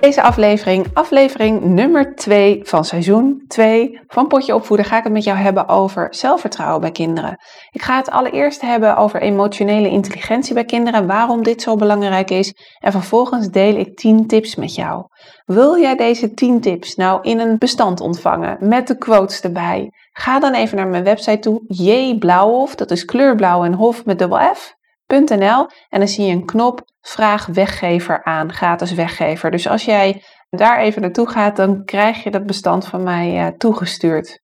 Deze aflevering, aflevering nummer 2 van seizoen 2 van Potje Opvoeden, ga ik het met jou hebben over zelfvertrouwen bij kinderen. Ik ga het allereerst hebben over emotionele intelligentie bij kinderen, waarom dit zo belangrijk is. En vervolgens deel ik 10 tips met jou. Wil jij deze 10 tips nou in een bestand ontvangen met de quotes erbij? Ga dan even naar mijn website toe, jblauwhof, dat is kleurblauw en hof met dubbel F. en dan zie je een knop vraag weggever aan, gratis weggever. Dus als jij daar even naartoe gaat, dan krijg je dat bestand van mij uh, toegestuurd.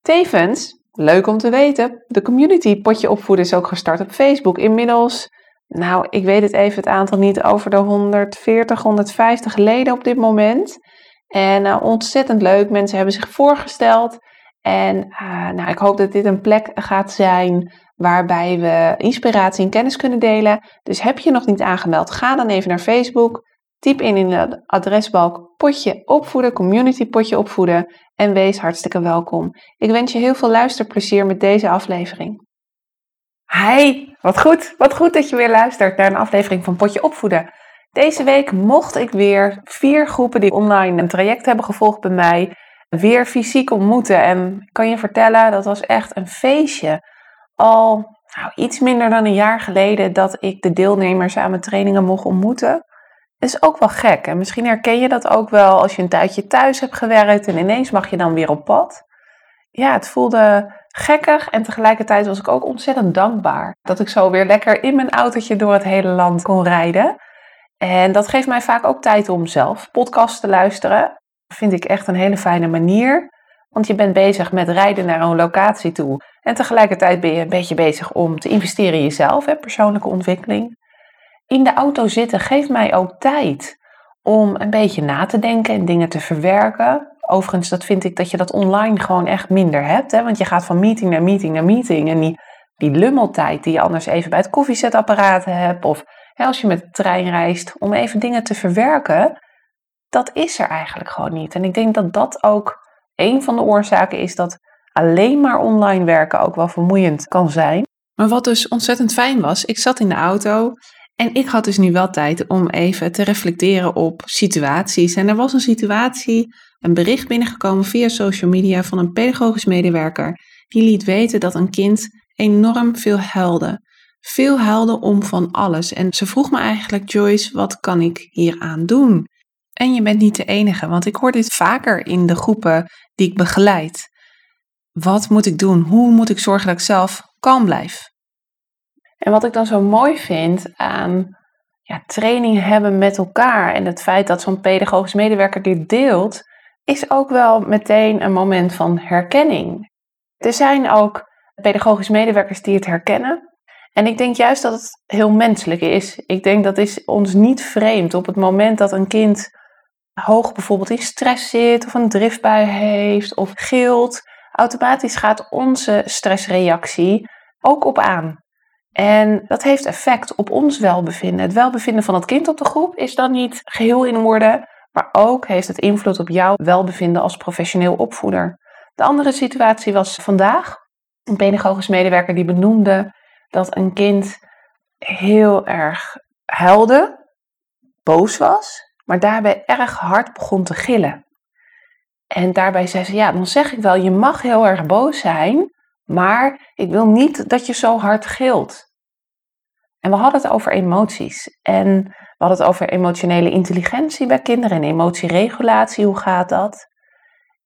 Tevens, leuk om te weten, de community Potje Opvoeden is ook gestart op Facebook. Inmiddels, nou, ik weet het even het aantal niet, over de 140, 150 leden op dit moment. En uh, ontzettend leuk, mensen hebben zich voorgesteld. En uh, nou, ik hoop dat dit een plek gaat zijn waarbij we inspiratie en kennis kunnen delen. Dus heb je nog niet aangemeld, ga dan even naar Facebook. Typ in in de adresbalk potje opvoeden, community potje opvoeden en wees hartstikke welkom. Ik wens je heel veel luisterplezier met deze aflevering. Hi, wat goed, wat goed dat je weer luistert naar een aflevering van Potje Opvoeden. Deze week mocht ik weer vier groepen die online een traject hebben gevolgd bij mij, weer fysiek ontmoeten. En ik kan je vertellen, dat was echt een feestje al nou, iets minder dan een jaar geleden dat ik de deelnemers aan mijn trainingen mocht ontmoeten. Is ook wel gek. En misschien herken je dat ook wel als je een tijdje thuis hebt gewerkt en ineens mag je dan weer op pad. Ja, het voelde gekkig en tegelijkertijd was ik ook ontzettend dankbaar dat ik zo weer lekker in mijn autootje door het hele land kon rijden. En dat geeft mij vaak ook tijd om zelf podcasts te luisteren. Vind ik echt een hele fijne manier. Want je bent bezig met rijden naar een locatie toe. En tegelijkertijd ben je een beetje bezig om te investeren in jezelf, hè, persoonlijke ontwikkeling. In de auto zitten geeft mij ook tijd om een beetje na te denken en dingen te verwerken. Overigens, dat vind ik dat je dat online gewoon echt minder hebt. Hè? Want je gaat van meeting naar meeting naar meeting. En die, die lummeltijd die je anders even bij het koffiezetapparaat hebt. Of hè, als je met de trein reist, om even dingen te verwerken. Dat is er eigenlijk gewoon niet. En ik denk dat dat ook een van de oorzaken is dat alleen maar online werken ook wel vermoeiend kan zijn. Maar wat dus ontzettend fijn was, ik zat in de auto en ik had dus nu wel tijd om even te reflecteren op situaties. En er was een situatie, een bericht binnengekomen via social media van een pedagogisch medewerker. Die liet weten dat een kind enorm veel huilde. Veel huilde om van alles. En ze vroeg me eigenlijk, Joyce, wat kan ik hieraan doen? En je bent niet de enige, want ik hoor dit vaker in de groepen die ik begeleid. Wat moet ik doen? Hoe moet ik zorgen dat ik zelf kalm blijf? En wat ik dan zo mooi vind aan ja, training hebben met elkaar en het feit dat zo'n pedagogisch medewerker dit deelt, is ook wel meteen een moment van herkenning. Er zijn ook pedagogisch medewerkers die het herkennen. En ik denk juist dat het heel menselijk is. Ik denk dat is ons niet vreemd op het moment dat een kind hoog bijvoorbeeld in stress zit of een driftbui heeft of gilt, automatisch gaat onze stressreactie ook op aan. En dat heeft effect op ons welbevinden. Het welbevinden van het kind op de groep is dan niet geheel in orde, maar ook heeft het invloed op jouw welbevinden als professioneel opvoeder. De andere situatie was vandaag. Een pedagogisch medewerker die benoemde dat een kind heel erg huilde, boos was, maar daarbij erg hard begon te gillen. En daarbij zei ze, ja, dan zeg ik wel, je mag heel erg boos zijn, maar ik wil niet dat je zo hard gilt. En we hadden het over emoties. En we hadden het over emotionele intelligentie bij kinderen en emotieregulatie, hoe gaat dat?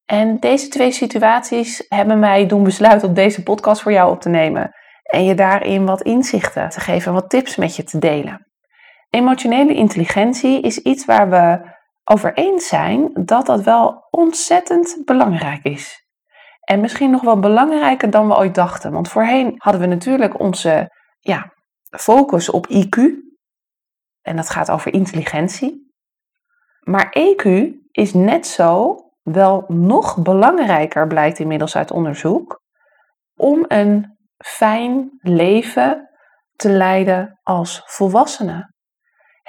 En deze twee situaties hebben mij doen besluiten om deze podcast voor jou op te nemen. En je daarin wat inzichten te geven, wat tips met je te delen. Emotionele intelligentie is iets waar we over eens zijn dat dat wel ontzettend belangrijk is. En misschien nog wel belangrijker dan we ooit dachten. Want voorheen hadden we natuurlijk onze ja, focus op IQ. En dat gaat over intelligentie. Maar EQ is net zo, wel nog belangrijker, blijkt inmiddels uit onderzoek, om een fijn leven te leiden als volwassene.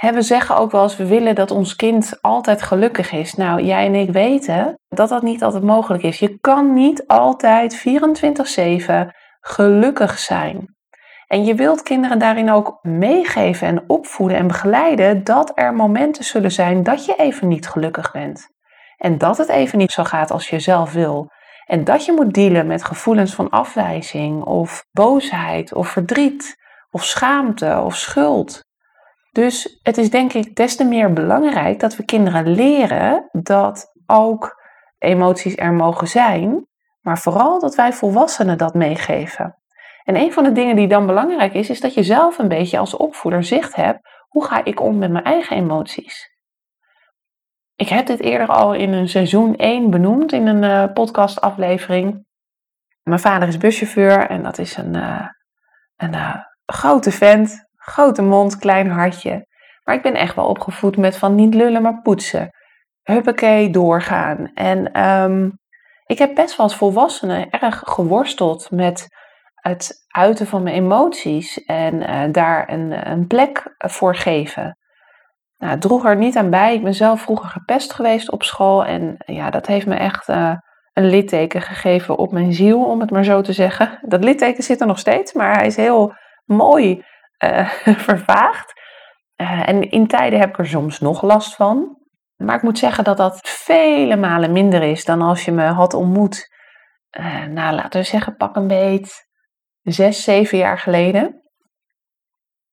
We zeggen ook wel eens, we willen dat ons kind altijd gelukkig is. Nou, jij en ik weten dat dat niet altijd mogelijk is. Je kan niet altijd 24/7 gelukkig zijn. En je wilt kinderen daarin ook meegeven en opvoeden en begeleiden dat er momenten zullen zijn dat je even niet gelukkig bent. En dat het even niet zo gaat als je zelf wil. En dat je moet dealen met gevoelens van afwijzing of boosheid of verdriet of schaamte of schuld. Dus het is denk ik des te meer belangrijk dat we kinderen leren dat ook emoties er mogen zijn, maar vooral dat wij volwassenen dat meegeven. En een van de dingen die dan belangrijk is, is dat je zelf een beetje als opvoeder zicht hebt. Hoe ga ik om met mijn eigen emoties? Ik heb dit eerder al in een seizoen 1 benoemd in een uh, podcastaflevering. Mijn vader is buschauffeur en dat is een, uh, een uh, grote vent, grote mond, klein hartje. Maar ik ben echt wel opgevoed met van niet lullen, maar poetsen. Huppakee, doorgaan. En um, ik heb best wel als volwassene erg geworsteld met het uiten van mijn emoties en uh, daar een, een, plek voor geven. Nou, het droeg er niet aan bij. Ik ben zelf vroeger gepest geweest op school en ja, dat heeft me echt uh, een litteken gegeven op mijn ziel, om het maar zo te zeggen. Dat litteken zit er nog steeds, maar hij is heel mooi uh, vervaagd. en in tijden heb ik er soms nog last van. Maar ik moet zeggen dat dat vele malen minder is dan als je me had ontmoet. nou, laten we zeggen, pak een beet zes, zeven jaar geleden.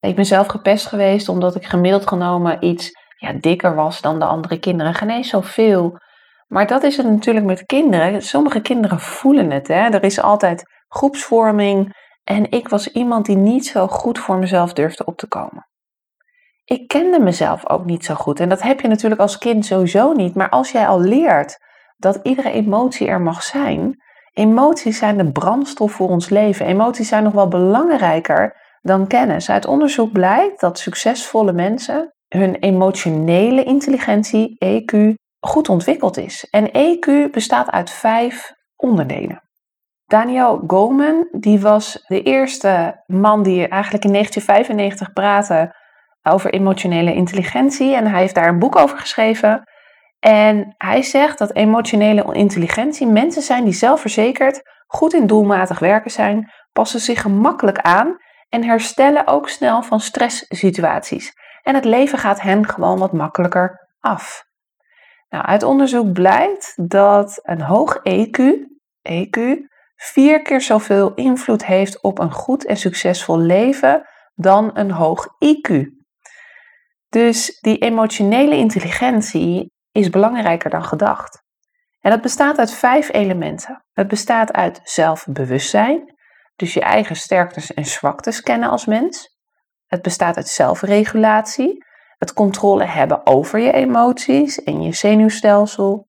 Ik ben zelf gepest geweest omdat ik gemiddeld genomen iets ja, dikker was dan de andere kinderen. Geen eens zoveel. Maar dat is het natuurlijk met kinderen. Sommige kinderen voelen het. Hè? Er is altijd groepsvorming. En ik was iemand die niet zo goed voor mezelf durfde op te komen. Ik kende mezelf ook niet zo goed. En dat heb je natuurlijk als kind sowieso niet. Maar als jij al leert dat iedere emotie er mag zijn, Emoties zijn de brandstof voor ons leven. Emoties zijn nog wel belangrijker dan kennis. Uit onderzoek blijkt dat succesvolle mensen hun emotionele intelligentie, EQ, goed ontwikkeld is. En EQ bestaat uit vijf onderdelen. Daniel Goleman, die was de eerste man die eigenlijk in 1995 praatte over emotionele intelligentie. En hij heeft daar een boek over geschreven. En hij zegt dat emotionele intelligentie mensen zijn die zelfverzekerd, goed in doelmatig werken zijn, passen zich gemakkelijk aan en herstellen ook snel van stresssituaties. En het leven gaat hen gewoon wat makkelijker af. Nou, uit onderzoek blijkt dat een hoog EQ, EQ vier keer zoveel invloed heeft op een goed en succesvol leven dan een hoog IQ. Dus die emotionele intelligentie is belangrijker dan gedacht. En dat bestaat uit vijf elementen. Het bestaat uit zelfbewustzijn, dus je eigen sterktes en zwaktes kennen als mens. Het bestaat uit zelfregulatie, het controle hebben over je emoties en je zenuwstelsel.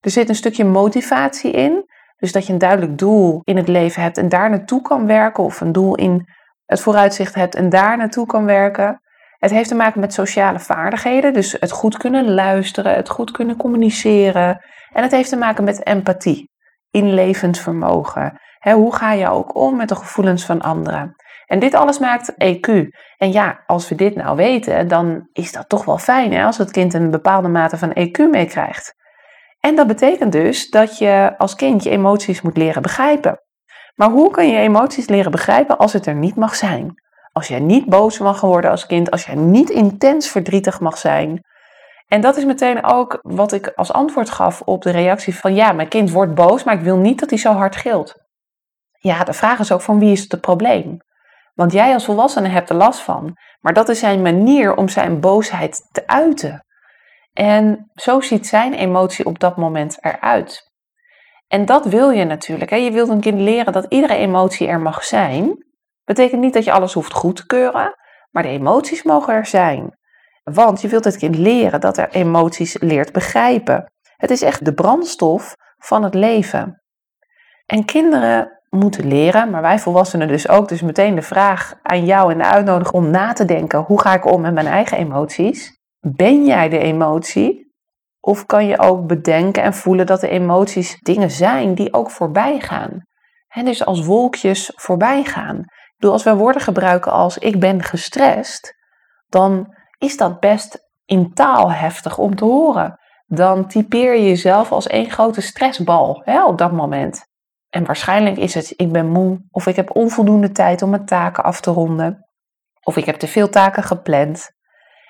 Er zit een stukje motivatie in, dus dat je een duidelijk doel in het leven hebt en daar naartoe kan werken, of een doel in het vooruitzicht hebt en daar naartoe kan werken. Het heeft te maken met sociale vaardigheden, dus het goed kunnen luisteren, het goed kunnen communiceren. En het heeft te maken met empathie, inlevend vermogen. hoe ga je ook om met de gevoelens van anderen? En dit alles maakt EQ. En ja, als we dit nou weten, dan is dat toch wel fijn hè, als het kind een bepaalde mate van EQ meekrijgt. En dat betekent dus dat je als kind je emoties moet leren begrijpen. Maar hoe kun je emoties leren begrijpen als het er niet mag zijn? Als jij niet boos mag worden als kind, als jij niet intens verdrietig mag zijn. En dat is meteen ook wat ik als antwoord gaf op de reactie van ja, mijn kind wordt boos, maar ik wil niet dat hij zo hard gilt. Ja, de vraag is ook van wie is het, het probleem? Want jij als volwassene hebt er last van, maar dat is zijn manier om zijn boosheid te uiten. En zo ziet zijn emotie op dat moment eruit. En dat wil je natuurlijk. Hè? Je wilt een kind leren dat iedere emotie er mag zijn. Betekent niet dat je alles hoeft goed te keuren, maar de emoties mogen er zijn. Want je wilt het kind leren dat er emoties leert begrijpen. Het is echt de brandstof van het leven. En kinderen moeten leren, maar wij volwassenen dus ook. Dus meteen de vraag aan jou en de uitnodiging om na te denken: hoe ga ik om met mijn eigen emoties? Ben jij de emotie? Of kan je ook bedenken en voelen dat de emoties dingen zijn die ook voorbij gaan? En dus als wolkjes voorbij gaan. Ik bedoel, als we woorden gebruiken als ik ben gestrest, dan is dat best in taal heftig om te horen. Dan typeer je jezelf als één grote stressbal hè, op dat moment. En waarschijnlijk is het ik ben moe of ik heb onvoldoende tijd om mijn taken af te ronden. Of ik heb te veel taken gepland.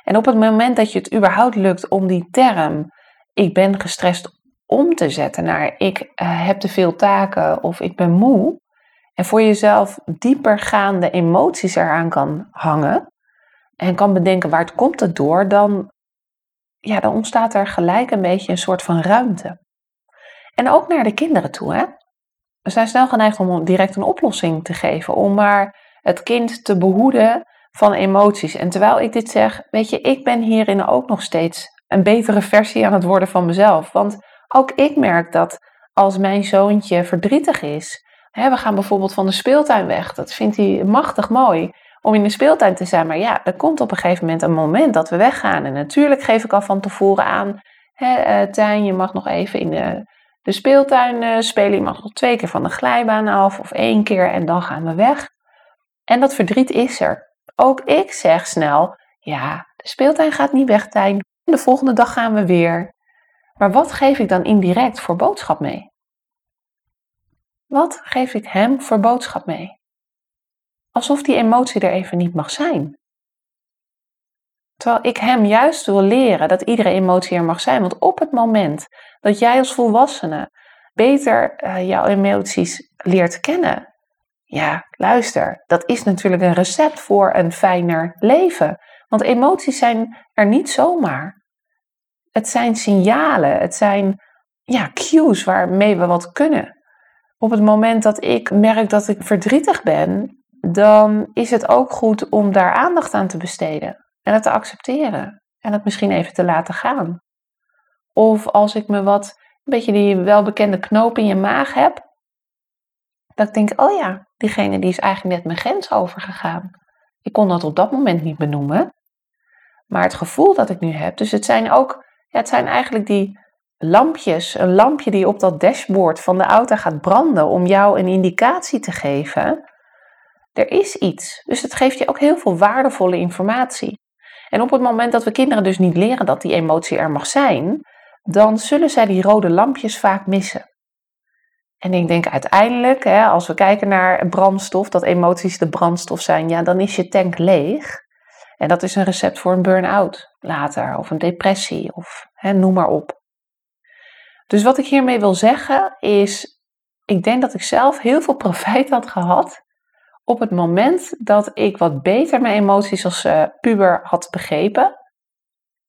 En op het moment dat je het überhaupt lukt om die term ik ben gestrest om te zetten naar ik uh, heb te veel taken of ik ben moe. En voor jezelf diepergaande emoties eraan kan hangen. En kan bedenken waar het komt het door. Dan, ja, dan ontstaat er gelijk een beetje een soort van ruimte. En ook naar de kinderen toe. Hè? We zijn snel geneigd om direct een oplossing te geven. Om maar het kind te behoeden van emoties. En terwijl ik dit zeg, weet je, ik ben hierin ook nog steeds een betere versie aan het worden van mezelf. Want ook ik merk dat als mijn zoontje verdrietig is, hè, we gaan bijvoorbeeld van de speeltuin weg, dat vindt hij machtig mooi om in de speeltuin te zijn. Maar ja, er komt op een gegeven moment een moment dat we weggaan. En natuurlijk geef ik al van tevoren aan, hè, uh, Tijn, je mag nog even in de, de speeltuin uh, spelen. Je mag nog twee keer van de glijbaan af of één keer en dan gaan we weg. En dat verdriet is er. Ook ik zeg snel, ja, de speeltuin gaat niet weg, Tijn. De volgende dag gaan we weer. Maar wat geef ik dan indirect voor boodschap mee? Wat geef ik hem voor boodschap mee? Alsof die emotie er even niet mag zijn. Terwijl ik hem juist wil leren dat iedere emotie er mag zijn. Want op het moment dat jij als volwassene beter uh, jouw emoties leert kennen, ja, luister, dat is natuurlijk een recept voor een fijner leven. Want emoties zijn er niet zomaar. Het zijn signalen, het zijn ja, cues waarmee we wat kunnen. Op het moment dat ik merk dat ik verdrietig ben, dan is het ook goed om daar aandacht aan te besteden en het te accepteren en het misschien even te laten gaan. Of als ik me wat, een beetje die welbekende knoop in je maag heb, dat ik denk, oh ja, diegene die is eigenlijk net mijn grens overgegaan. Ik kon dat op dat moment niet benoemen, maar het gevoel dat ik nu heb, dus het zijn ook, het zijn eigenlijk die lampjes, een lampje die op dat dashboard van de auto gaat branden om jou een indicatie te geven er is iets. Dus het geeft je ook heel veel waardevolle informatie. En op het moment dat we kinderen dus niet leren dat die emotie er mag zijn, dan zullen zij die rode lampjes vaak missen. En ik denk uiteindelijk, hè, als we kijken naar brandstof, dat emoties de brandstof zijn, ja, dan is je tank leeg. En dat is een recept voor een burn-out later, of een depressie, of hè, noem maar op. Dus wat ik hiermee wil zeggen is, ik denk dat ik zelf heel veel profijt had gehad op het moment dat ik wat beter mijn emoties als uh, puber had begrepen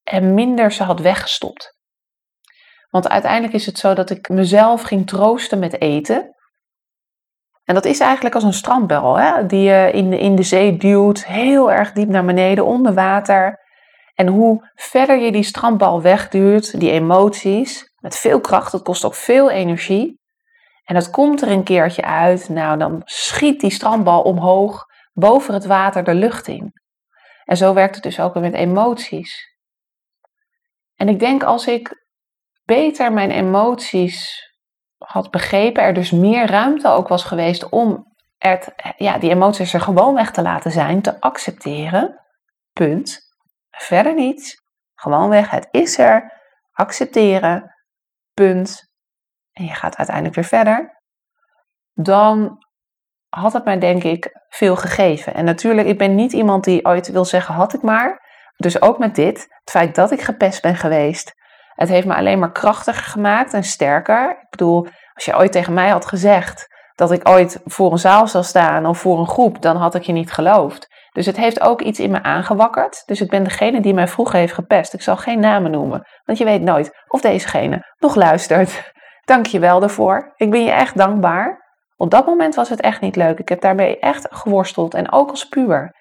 en minder ze had weggestopt. Want uiteindelijk is het zo dat ik mezelf ging troosten met eten. En dat is eigenlijk als een strandbel hè, die je in de, in de zee duwt, heel erg diep naar beneden, onder water. En hoe verder je die strandbal wegduwt, die emoties, met veel kracht, dat kost ook veel energie, en dat komt er een keertje uit, nou dan schiet die strandbal omhoog boven het water de lucht in. En zo werkt het dus ook met emoties. En ik denk als ik beter mijn emoties had begrepen, er dus meer ruimte ook was geweest om het, ja, die emoties er gewoon weg te laten zijn, te accepteren. Punt. Verder niets. Gewoon weg. Het is er. Accepteren. Punt en je gaat uiteindelijk weer verder, dan had het mij denk ik veel gegeven. En natuurlijk, ik ben niet iemand die ooit wil zeggen had ik maar. Dus ook met dit, het feit dat ik gepest ben geweest, het heeft me alleen maar krachtiger gemaakt en sterker. Ik bedoel, als je ooit tegen mij had gezegd dat ik ooit voor een zaal zou staan of voor een groep, dan had ik je niet geloofd. Dus het heeft ook iets in me aangewakkerd. Dus ik ben degene die mij vroeger heeft gepest. Ik zal geen namen noemen, want je weet nooit of dezegene nog luistert. Dank je wel daarvoor. Ik ben je echt dankbaar. Op dat moment was het echt niet leuk. Ik heb daarmee echt geworsteld. En ook als puber.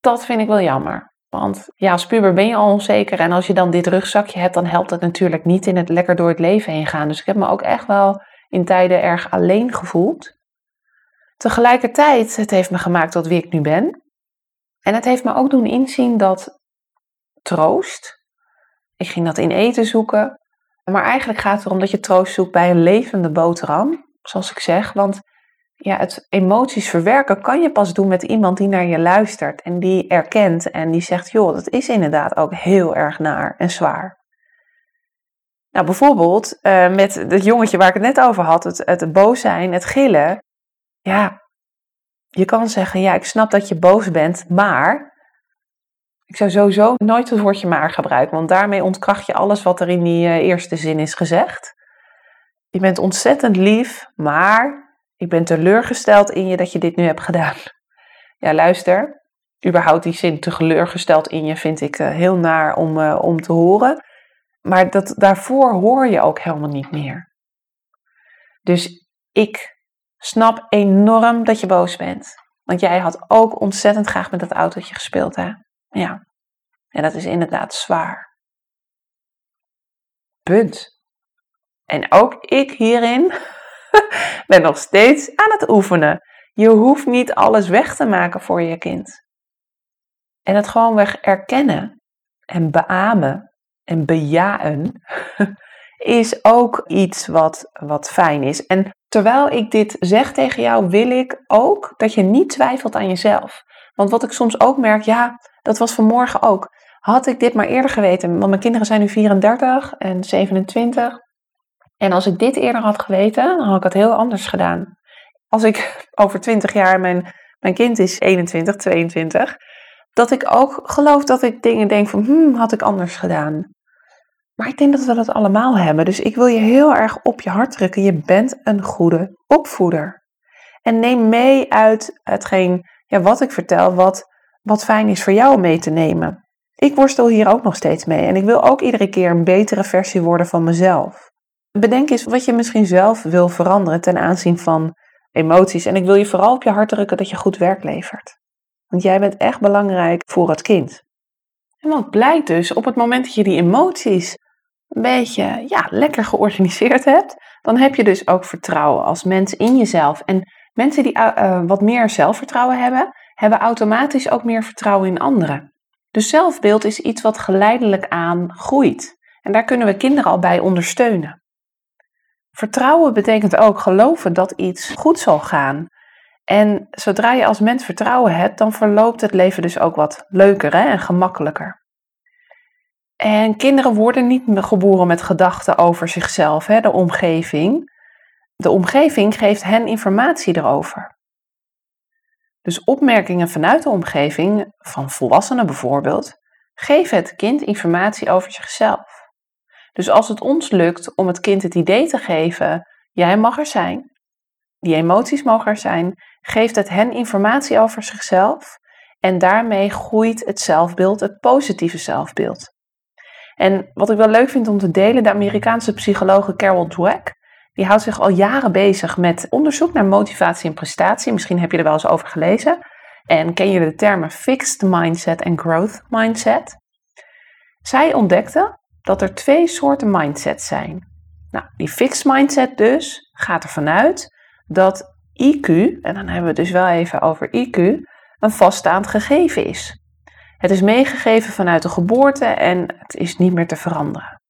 Dat vind ik wel jammer. Want ja, als puber ben je al onzeker. En als je dan dit rugzakje hebt, dan helpt het natuurlijk niet in het lekker door het leven heen gaan. Dus ik heb me ook echt wel in tijden erg alleen gevoeld. Tegelijkertijd, het heeft me gemaakt tot wie ik nu ben. En het heeft me ook doen inzien dat troost, ik ging dat in eten zoeken, maar eigenlijk gaat het erom dat je troost zoekt bij een levende boterham, zoals ik zeg. Want ja, het emoties verwerken kan je pas doen met iemand die naar je luistert en die erkent en die zegt, joh, dat is inderdaad ook heel erg naar en zwaar. Nou, bijvoorbeeld uh, met het jongetje waar ik het net over had, het, het boos zijn, het gillen. Ja, je kan zeggen, ja, ik snap dat je boos bent, maar ik zou sowieso nooit het woordje maar gebruiken, want daarmee ontkracht je alles wat er in die uh, eerste zin is gezegd. Je bent ontzettend lief, maar ik ben teleurgesteld in je dat je dit nu hebt gedaan. Ja, luister, überhaupt die zin teleurgesteld in je vind ik uh, heel naar om, uh, om te horen. Maar dat, daarvoor hoor je ook helemaal niet meer. Dus ik snap enorm dat je boos bent. Want jij had ook ontzettend graag met dat autootje gespeeld, hè? Ja. En dat is inderdaad zwaar. Punt. En ook ik hierin ben nog steeds aan het oefenen. Je hoeft niet alles weg te maken voor je kind. En het gewoon weg erkennen en beamen en bejaen is ook iets wat, wat fijn is. En terwijl ik dit zeg tegen jou, wil ik ook dat je niet twijfelt aan jezelf. Want wat ik soms ook merk, ja, dat was vanmorgen ook. Had ik dit maar eerder geweten, want mijn kinderen zijn nu 34 en 27. En als ik dit eerder had geweten, dan had ik het heel anders gedaan. Als ik over 20 jaar, mijn, mijn kind is 21, 22, dat ik ook geloof dat ik dingen denk van, hmm, had ik anders gedaan. Maar ik denk dat we dat allemaal hebben. Dus ik wil je heel erg op je hart drukken. Je bent een goede opvoeder. En neem mee uit hetgeen, ja, wat ik vertel, wat, wat fijn is voor jou om mee te nemen. Ik worstel hier ook nog steeds mee. En ik wil ook iedere keer een betere versie worden van mezelf. Bedenk eens wat je misschien zelf wil veranderen ten aanzien van emoties. En ik wil je vooral op je hart drukken dat je goed werk levert. Want jij bent echt belangrijk voor het kind. En wat blijkt dus, op het moment dat je die emoties een beetje ja, lekker georganiseerd hebt, dan heb je dus ook vertrouwen als mens in jezelf. En mensen die uh, wat meer zelfvertrouwen hebben, hebben automatisch ook meer vertrouwen in anderen. Dus zelfbeeld is iets wat geleidelijk aan groeit. En daar kunnen we kinderen al bij ondersteunen. Vertrouwen betekent ook geloven dat iets goed zal gaan. En zodra je als mens vertrouwen hebt, dan verloopt het leven dus ook wat leuker hè, en gemakkelijker. En kinderen worden niet geboren met gedachten over zichzelf, hè, de omgeving. De omgeving geeft hen informatie erover. Dus opmerkingen vanuit de omgeving, van volwassenen bijvoorbeeld, geven het kind informatie over zichzelf. Dus als het ons lukt om het kind het idee te geven, jij mag er zijn, die emoties mogen er zijn, geeft het hen informatie over zichzelf en daarmee groeit het zelfbeeld, het positieve zelfbeeld. En wat ik wel leuk vind om te delen, de Amerikaanse psychologe Carol Dweck, die houdt zich al jaren bezig met onderzoek naar motivatie en prestatie. Misschien heb je er wel eens over gelezen. En ken je de termen fixed mindset en growth mindset? Zij ontdekte dat er twee soorten mindsets zijn. Nou, die fixed mindset dus gaat ervan uit dat IQ, en dan hebben we het dus wel even over IQ, een vaststaand gegeven is. Het is meegegeven vanuit de geboorte en het is niet meer te veranderen.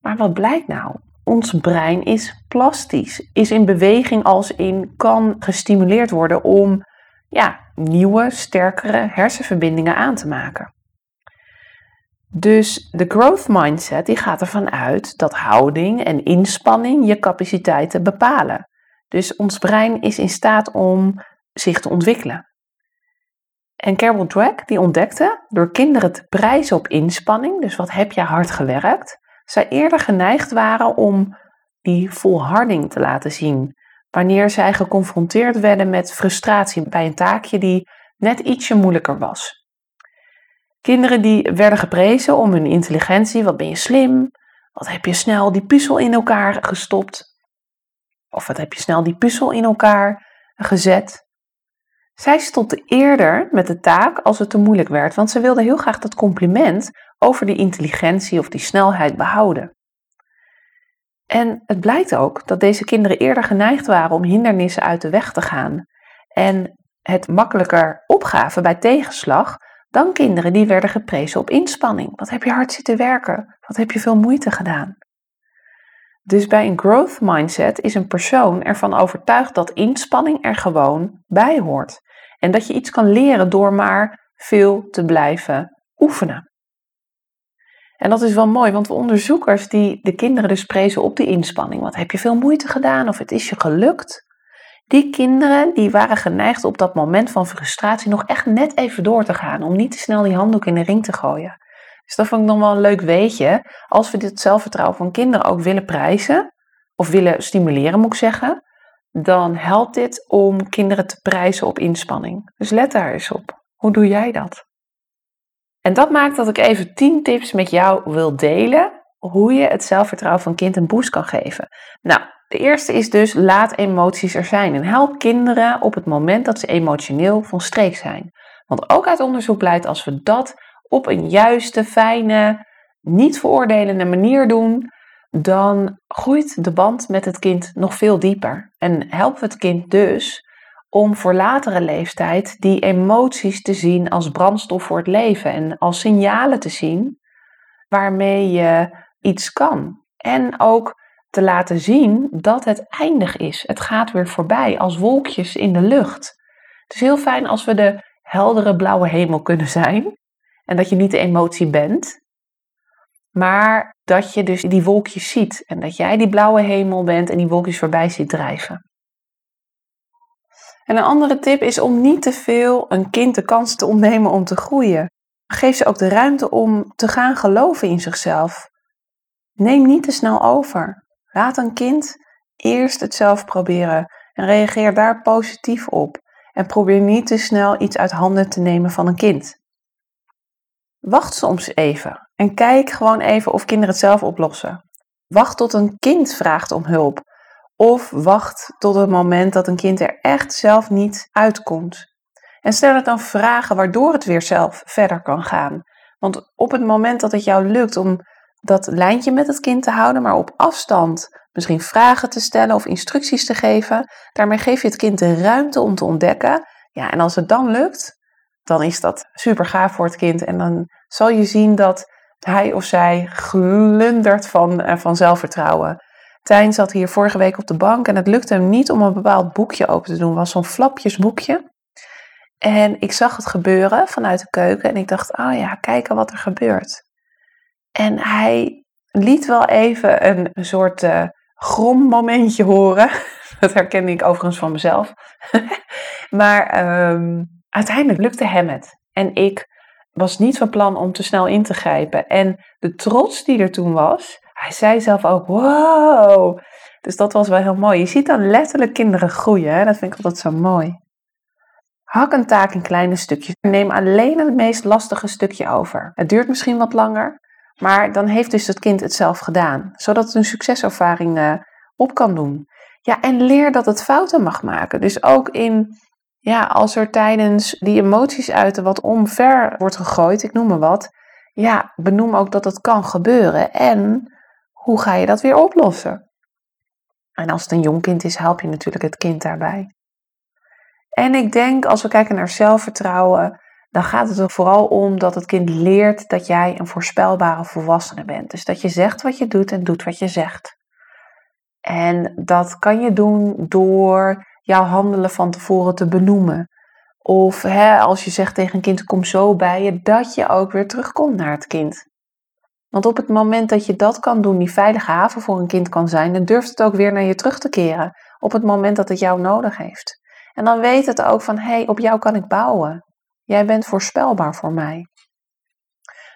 Maar wat blijkt nou? Ons brein is plastisch, is in beweging als in kan gestimuleerd worden om ja, nieuwe, sterkere hersenverbindingen aan te maken. Dus de growth mindset die gaat ervan uit dat houding en inspanning je capaciteiten bepalen. Dus ons brein is in staat om zich te ontwikkelen. En Carol Dweck die ontdekte door kinderen te prijzen op inspanning, dus wat heb je hard gewerkt, zij eerder geneigd waren om die volharding te laten zien. Wanneer zij geconfronteerd werden met frustratie bij een taakje die net ietsje moeilijker was. Kinderen die werden geprezen om hun intelligentie. Wat ben je slim? Wat heb je snel die puzzel in elkaar gestopt? Of wat heb je snel die puzzel in elkaar gezet? Zij stopte eerder met de taak als het te moeilijk werd, want ze wilde heel graag dat compliment over die intelligentie of die snelheid behouden. En het blijkt ook dat deze kinderen eerder geneigd waren om hindernissen uit de weg te gaan en het makkelijker opgaven bij tegenslag dan kinderen die werden geprezen op inspanning. Wat heb je hard zitten werken? Wat heb je veel moeite gedaan? Dus bij een growth mindset is een persoon ervan overtuigd dat inspanning er gewoon bij hoort. En dat je iets kan leren door maar veel te blijven oefenen. En dat is wel mooi, want de onderzoekers die de kinderen dus prezen op die inspanning. Wat heb je veel moeite gedaan of het is je gelukt? Die kinderen die waren geneigd op dat moment van frustratie nog echt net even door te gaan. Om niet te snel die handdoek in de ring te gooien. Dus dat vond ik nog wel een leuk weetje. Als we dit zelfvertrouwen van kinderen ook willen prijzen, of willen stimuleren moet ik zeggen, dan helpt dit om kinderen te prijzen op inspanning. Dus let daar eens op. Hoe doe jij dat? En dat maakt dat ik even 10 tips met jou wil delen hoe je het zelfvertrouwen van kind een boost kan geven. Nou, de eerste is dus laat emoties er zijn en help kinderen op het moment dat ze emotioneel van streek zijn. Want ook uit onderzoek blijkt als we dat op een juiste, fijne, niet veroordelende manier doen, dan groeit de band met het kind nog veel dieper. En helpt het kind dus om voor latere leeftijd die emoties te zien als brandstof voor het leven en als signalen te zien waarmee je iets kan. En ook te laten zien dat het eindig is. Het gaat weer voorbij als wolkjes in de lucht. Het is heel fijn als we de heldere blauwe hemel kunnen zijn en dat je niet de emotie bent, maar dat je dus die wolkjes ziet en dat jij die blauwe hemel bent en die wolkjes voorbij ziet drijven. En een andere tip is om niet te veel een kind de kans te ontnemen om te groeien. Geef ze ook de ruimte om te gaan geloven in zichzelf. Neem niet te snel over. Laat een kind eerst het zelf proberen en reageer daar positief op. En probeer niet te snel iets uit handen te nemen van een kind. Wacht soms even en kijk gewoon even of kinderen het zelf oplossen. Wacht tot een kind vraagt om hulp. Of wacht tot het moment dat een kind er echt zelf niet uitkomt. En stel het dan vragen waardoor het weer zelf verder kan gaan. Want op het moment dat het jou lukt om dat lijntje met het kind te houden, maar op afstand misschien vragen te stellen of instructies te geven, daarmee geef je het kind de ruimte om te ontdekken. Ja, en als het dan lukt, dan is dat super gaaf voor het kind. En dan zal je zien dat hij of zij glundert van, eh, van zelfvertrouwen. Tijn zat hier vorige week op de bank en het lukte hem niet om een bepaald boekje open te doen. Het was zo'n flapjesboekje. En ik zag het gebeuren vanuit de keuken en ik dacht, oh ja, kijken wat er gebeurt. En hij liet wel even een, soort uh, grommomentje horen. Dat herkende ik overigens van mezelf. maar um, uiteindelijk lukte hem het. En ik was niet van plan om te snel in te grijpen. En de trots die er toen was, hij zei zelf ook: wow. Dus dat was wel heel mooi. Je ziet dan letterlijk kinderen groeien. Hè? Dat vind ik altijd zo mooi. Hak een taak in kleine stukjes. Neem alleen het meest lastige stukje over. Het duurt misschien wat langer, maar dan heeft dus het kind het zelf gedaan. Zodat het een succeservaring uh, op kan doen. Ja, en leer dat het fouten mag maken. Dus ook in ja, als er tijdens die emoties uiten wat omver wordt gegooid, ik noem maar wat, ja, benoem ook dat het kan gebeuren. En hoe ga je dat weer oplossen? En als het een jong kind is, help je natuurlijk het kind daarbij. En ik denk, als we kijken naar zelfvertrouwen, dan gaat het er vooral om dat het kind leert dat jij een voorspelbare volwassene bent. Dus dat je zegt wat je doet en doet wat je zegt. En dat kan je doen door jouw handelen van tevoren te benoemen. Of hè, als je zegt tegen een kind, kom zo bij je, dat je ook weer terugkomt naar het kind. Want op het moment dat je dat kan doen, die veilige haven voor een kind kan zijn, dan durft het ook weer naar je terug te keren. Op het moment dat het jou nodig heeft. En dan weet het ook van, hé, hey, op jou kan ik bouwen. Jij bent voorspelbaar voor mij.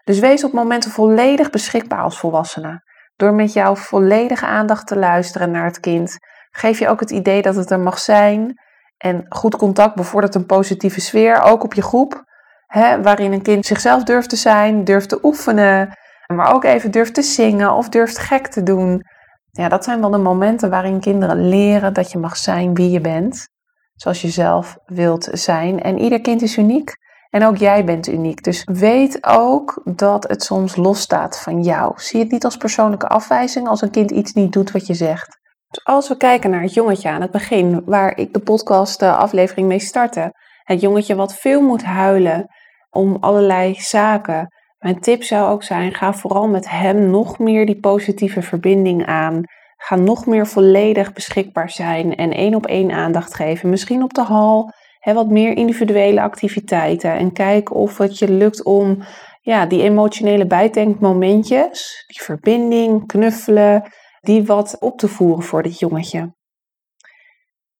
Dus wees op momenten volledig beschikbaar als volwassene. Door met jouw volledige aandacht te luisteren naar het kind, geef je ook het idee dat het er mag zijn. En goed contact bevordert een positieve sfeer, ook op je groep. Hè, waarin een kind zichzelf durft te zijn, durft te oefenen, maar ook even durft te zingen of durft gek te doen. Ja, dat zijn wel de momenten waarin kinderen leren dat je mag zijn wie je bent, zoals je zelf wilt zijn. En ieder kind is uniek En ook jij bent uniek. Dus weet ook dat het soms losstaat van jou. Zie het niet als persoonlijke afwijzing als een kind iets niet doet wat je zegt. Dus als we kijken naar het jongetje aan het begin, waar ik de podcast de aflevering mee startte. Het jongetje wat veel moet huilen om allerlei zaken. Mijn tip zou ook zijn: ga vooral met hem nog meer die positieve verbinding aan. Ga nog meer volledig beschikbaar zijn en één op één aandacht geven. Misschien op de hal, hè, wat meer individuele activiteiten. En kijk of het je lukt om ja, die emotionele bijtankmomentjes, die verbinding, knuffelen, die wat op te voeren voor dit jongetje.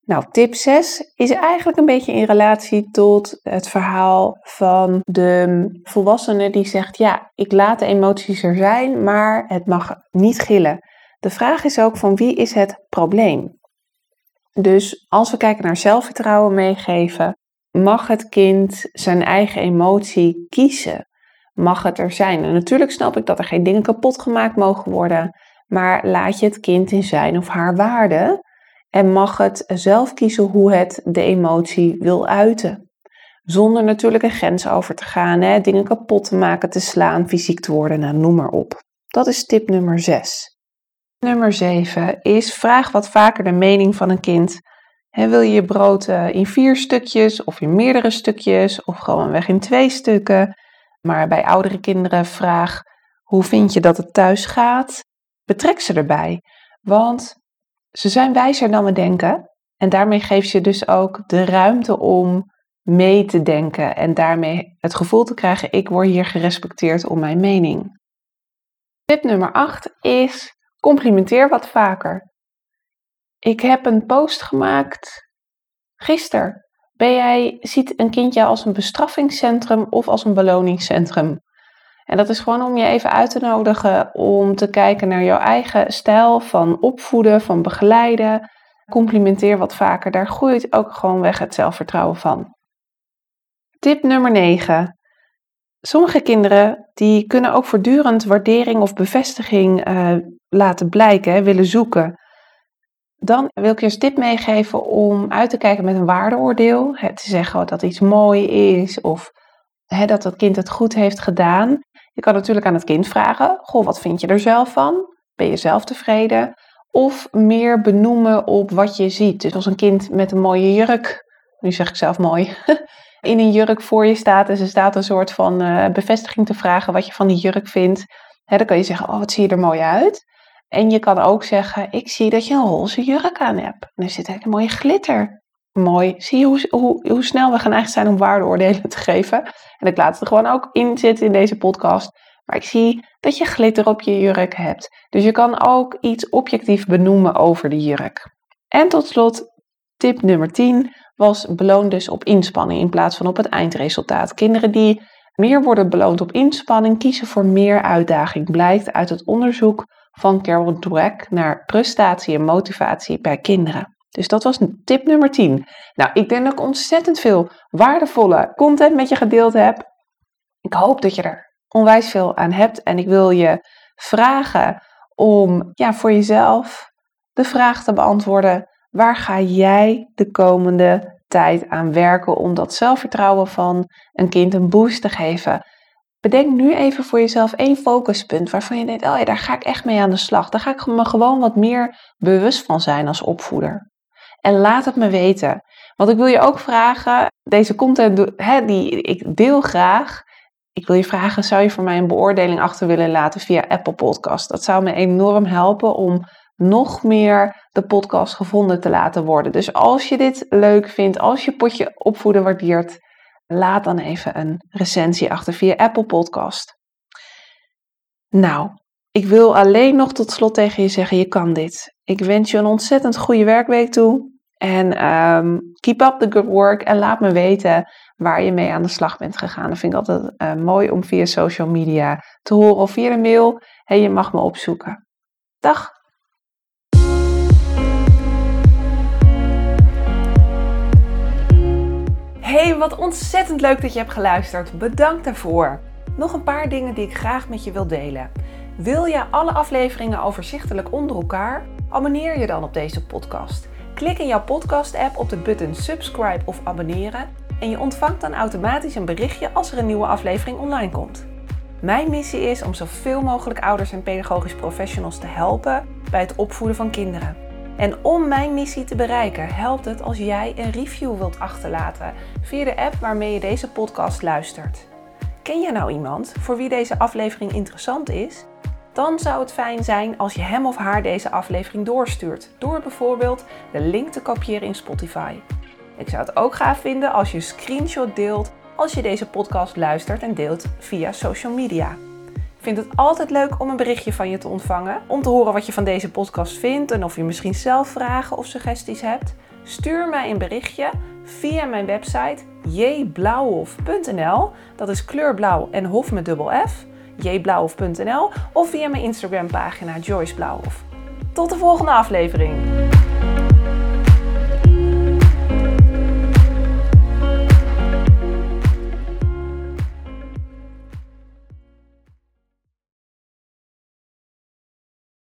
Nou, tip 6 is eigenlijk een beetje in relatie tot het verhaal van de volwassene die zegt: Ja, ik laat de emoties er zijn, maar het mag niet gillen. De vraag is ook van wie is het probleem? Dus als we kijken naar zelfvertrouwen meegeven, mag het kind zijn eigen emotie kiezen? Mag het er zijn? En natuurlijk snap ik dat er geen dingen kapot gemaakt mogen worden, maar laat je het kind in zijn of haar waarde en mag het zelf kiezen hoe het de emotie wil uiten. Zonder natuurlijk een grens over te gaan, hè, dingen kapot te maken, te slaan, fysiek te worden, nou, noem maar op. Dat is tip nummer 6. Nummer 7 is vraag wat vaker de mening van een kind. wil je je brood eh, in vier stukjes of in meerdere stukjes of gewoon weg in twee stukken? Maar bij oudere kinderen vraag hoe vind je dat het thuis gaat? Betrek ze erbij, want ze zijn wijzer dan we denken. En daarmee geef je dus ook de ruimte om mee te denken en daarmee het gevoel te krijgen: ik word hier gerespecteerd om mijn mening. Tip nummer 8 is Complimenteer wat vaker. Ik heb een post gemaakt gisteren. Ben jij, ziet een kindje als een bestraffingscentrum of als een beloningscentrum? En dat is gewoon om je even uit te nodigen om te kijken naar jouw eigen stijl van opvoeden, van begeleiden. Complimenteer wat vaker, daar groeit ook gewoon weg het zelfvertrouwen van. Tip nummer 9. Sommige kinderen die kunnen ook voortdurend waardering of bevestiging uh, laten blijken, willen zoeken. Dan wil ik je een tip meegeven om uit te kijken met een waardeoordeel. Te zeggen dat iets mooi is of hè, dat het kind het goed heeft gedaan. Je kan natuurlijk aan het kind vragen: Goh, wat vind je er zelf van? Ben je zelf tevreden? Of meer benoemen op wat je ziet. Dus als een kind met een mooie jurk, nu zeg ik zelf mooi, in een jurk voor je staat en ze staat een soort van uh, bevestiging te vragen wat je van die jurk vindt. Dan kan je zeggen: Oh, wat zie je er mooi uit? En je kan ook zeggen, ik zie dat je een roze jurk aan hebt. En er zit een mooie glitter. Mooi. Zie je hoe, hoe, hoe snel we geneigd zijn om waardeoordelen te geven? En ik laat het gewoon ook in zitten in deze podcast. Maar ik zie dat je glitter op je jurk hebt. Dus je kan ook iets objectief benoemen over de jurk. En tot slot, tip nummer 10 was beloon dus op inspanning in plaats van op het eindresultaat. Kinderen die meer worden beloond op inspanning kiezen voor meer uitdaging, blijkt uit het onderzoek van Carol Dweck naar prestatie en motivatie bij kinderen. Dus dat was tip nummer 10. Nou, ik denk dat ik ontzettend veel waardevolle content met je gedeeld heb. Ik hoop dat je er onwijs veel aan hebt en ik wil je vragen om ja, voor jezelf de vraag te beantwoorden: waar ga jij de komende tijd aan werken om dat zelfvertrouwen van een kind een boost te geven? Bedenk nu even voor jezelf één focuspunt waarvan je denkt, oh ja, daar ga ik echt mee aan de slag. Daar ga ik me gewoon wat meer bewust van zijn als opvoeder. En laat het me weten. Want ik wil je ook vragen, deze content die ik deel graag. Ik wil je vragen, zou je voor mij een beoordeling achter willen laten via Apple Podcast? Dat zou me enorm helpen om nog meer de podcast gevonden te laten worden. Dus als je dit leuk vindt, als je potje opvoeden waardeert, laat dan even een recensie achter via Apple Podcast. Nou, ik wil alleen nog tot slot tegen je zeggen: je kan dit. Ik wens je een ontzettend goede werkweek toe. En um, keep up the good work en laat me weten waar je mee aan de slag bent gegaan. Dat vind ik altijd uh, mooi om via social media te horen of via een mail. Hey, je mag me opzoeken. Dag! Hey, wat ontzettend leuk dat je hebt geluisterd. Bedankt daarvoor. Nog een paar dingen die ik graag met je wil delen. Wil je alle afleveringen overzichtelijk onder elkaar? Abonneer je dan op deze podcast. Klik in jouw podcast-app op de button subscribe of abonneren en je ontvangt dan automatisch een berichtje als er een nieuwe aflevering online komt. Mijn missie is om zoveel mogelijk ouders en pedagogisch professionals te helpen bij het opvoeden van kinderen. En om mijn missie te bereiken, helpt het als jij een review wilt achterlaten via de app waarmee je deze podcast luistert. Ken je nou iemand voor wie deze aflevering interessant is? Dan zou het fijn zijn als je hem of haar deze aflevering doorstuurt, door bijvoorbeeld de link te kopiëren in Spotify. Ik zou het ook gaaf vinden als je een screenshot deelt als je deze podcast luistert en deelt via social media. Vind het altijd leuk om een berichtje van je te ontvangen, om te horen wat je van deze podcast vindt en of je misschien zelf vragen of suggesties hebt. Stuur mij een berichtje via mijn website jblauwhof.nl. Dat is kleurblauw en hof met dubbel F. jblauwhof.nl of via mijn Instagram pagina Joyce Blauwhof. Tot de volgende aflevering.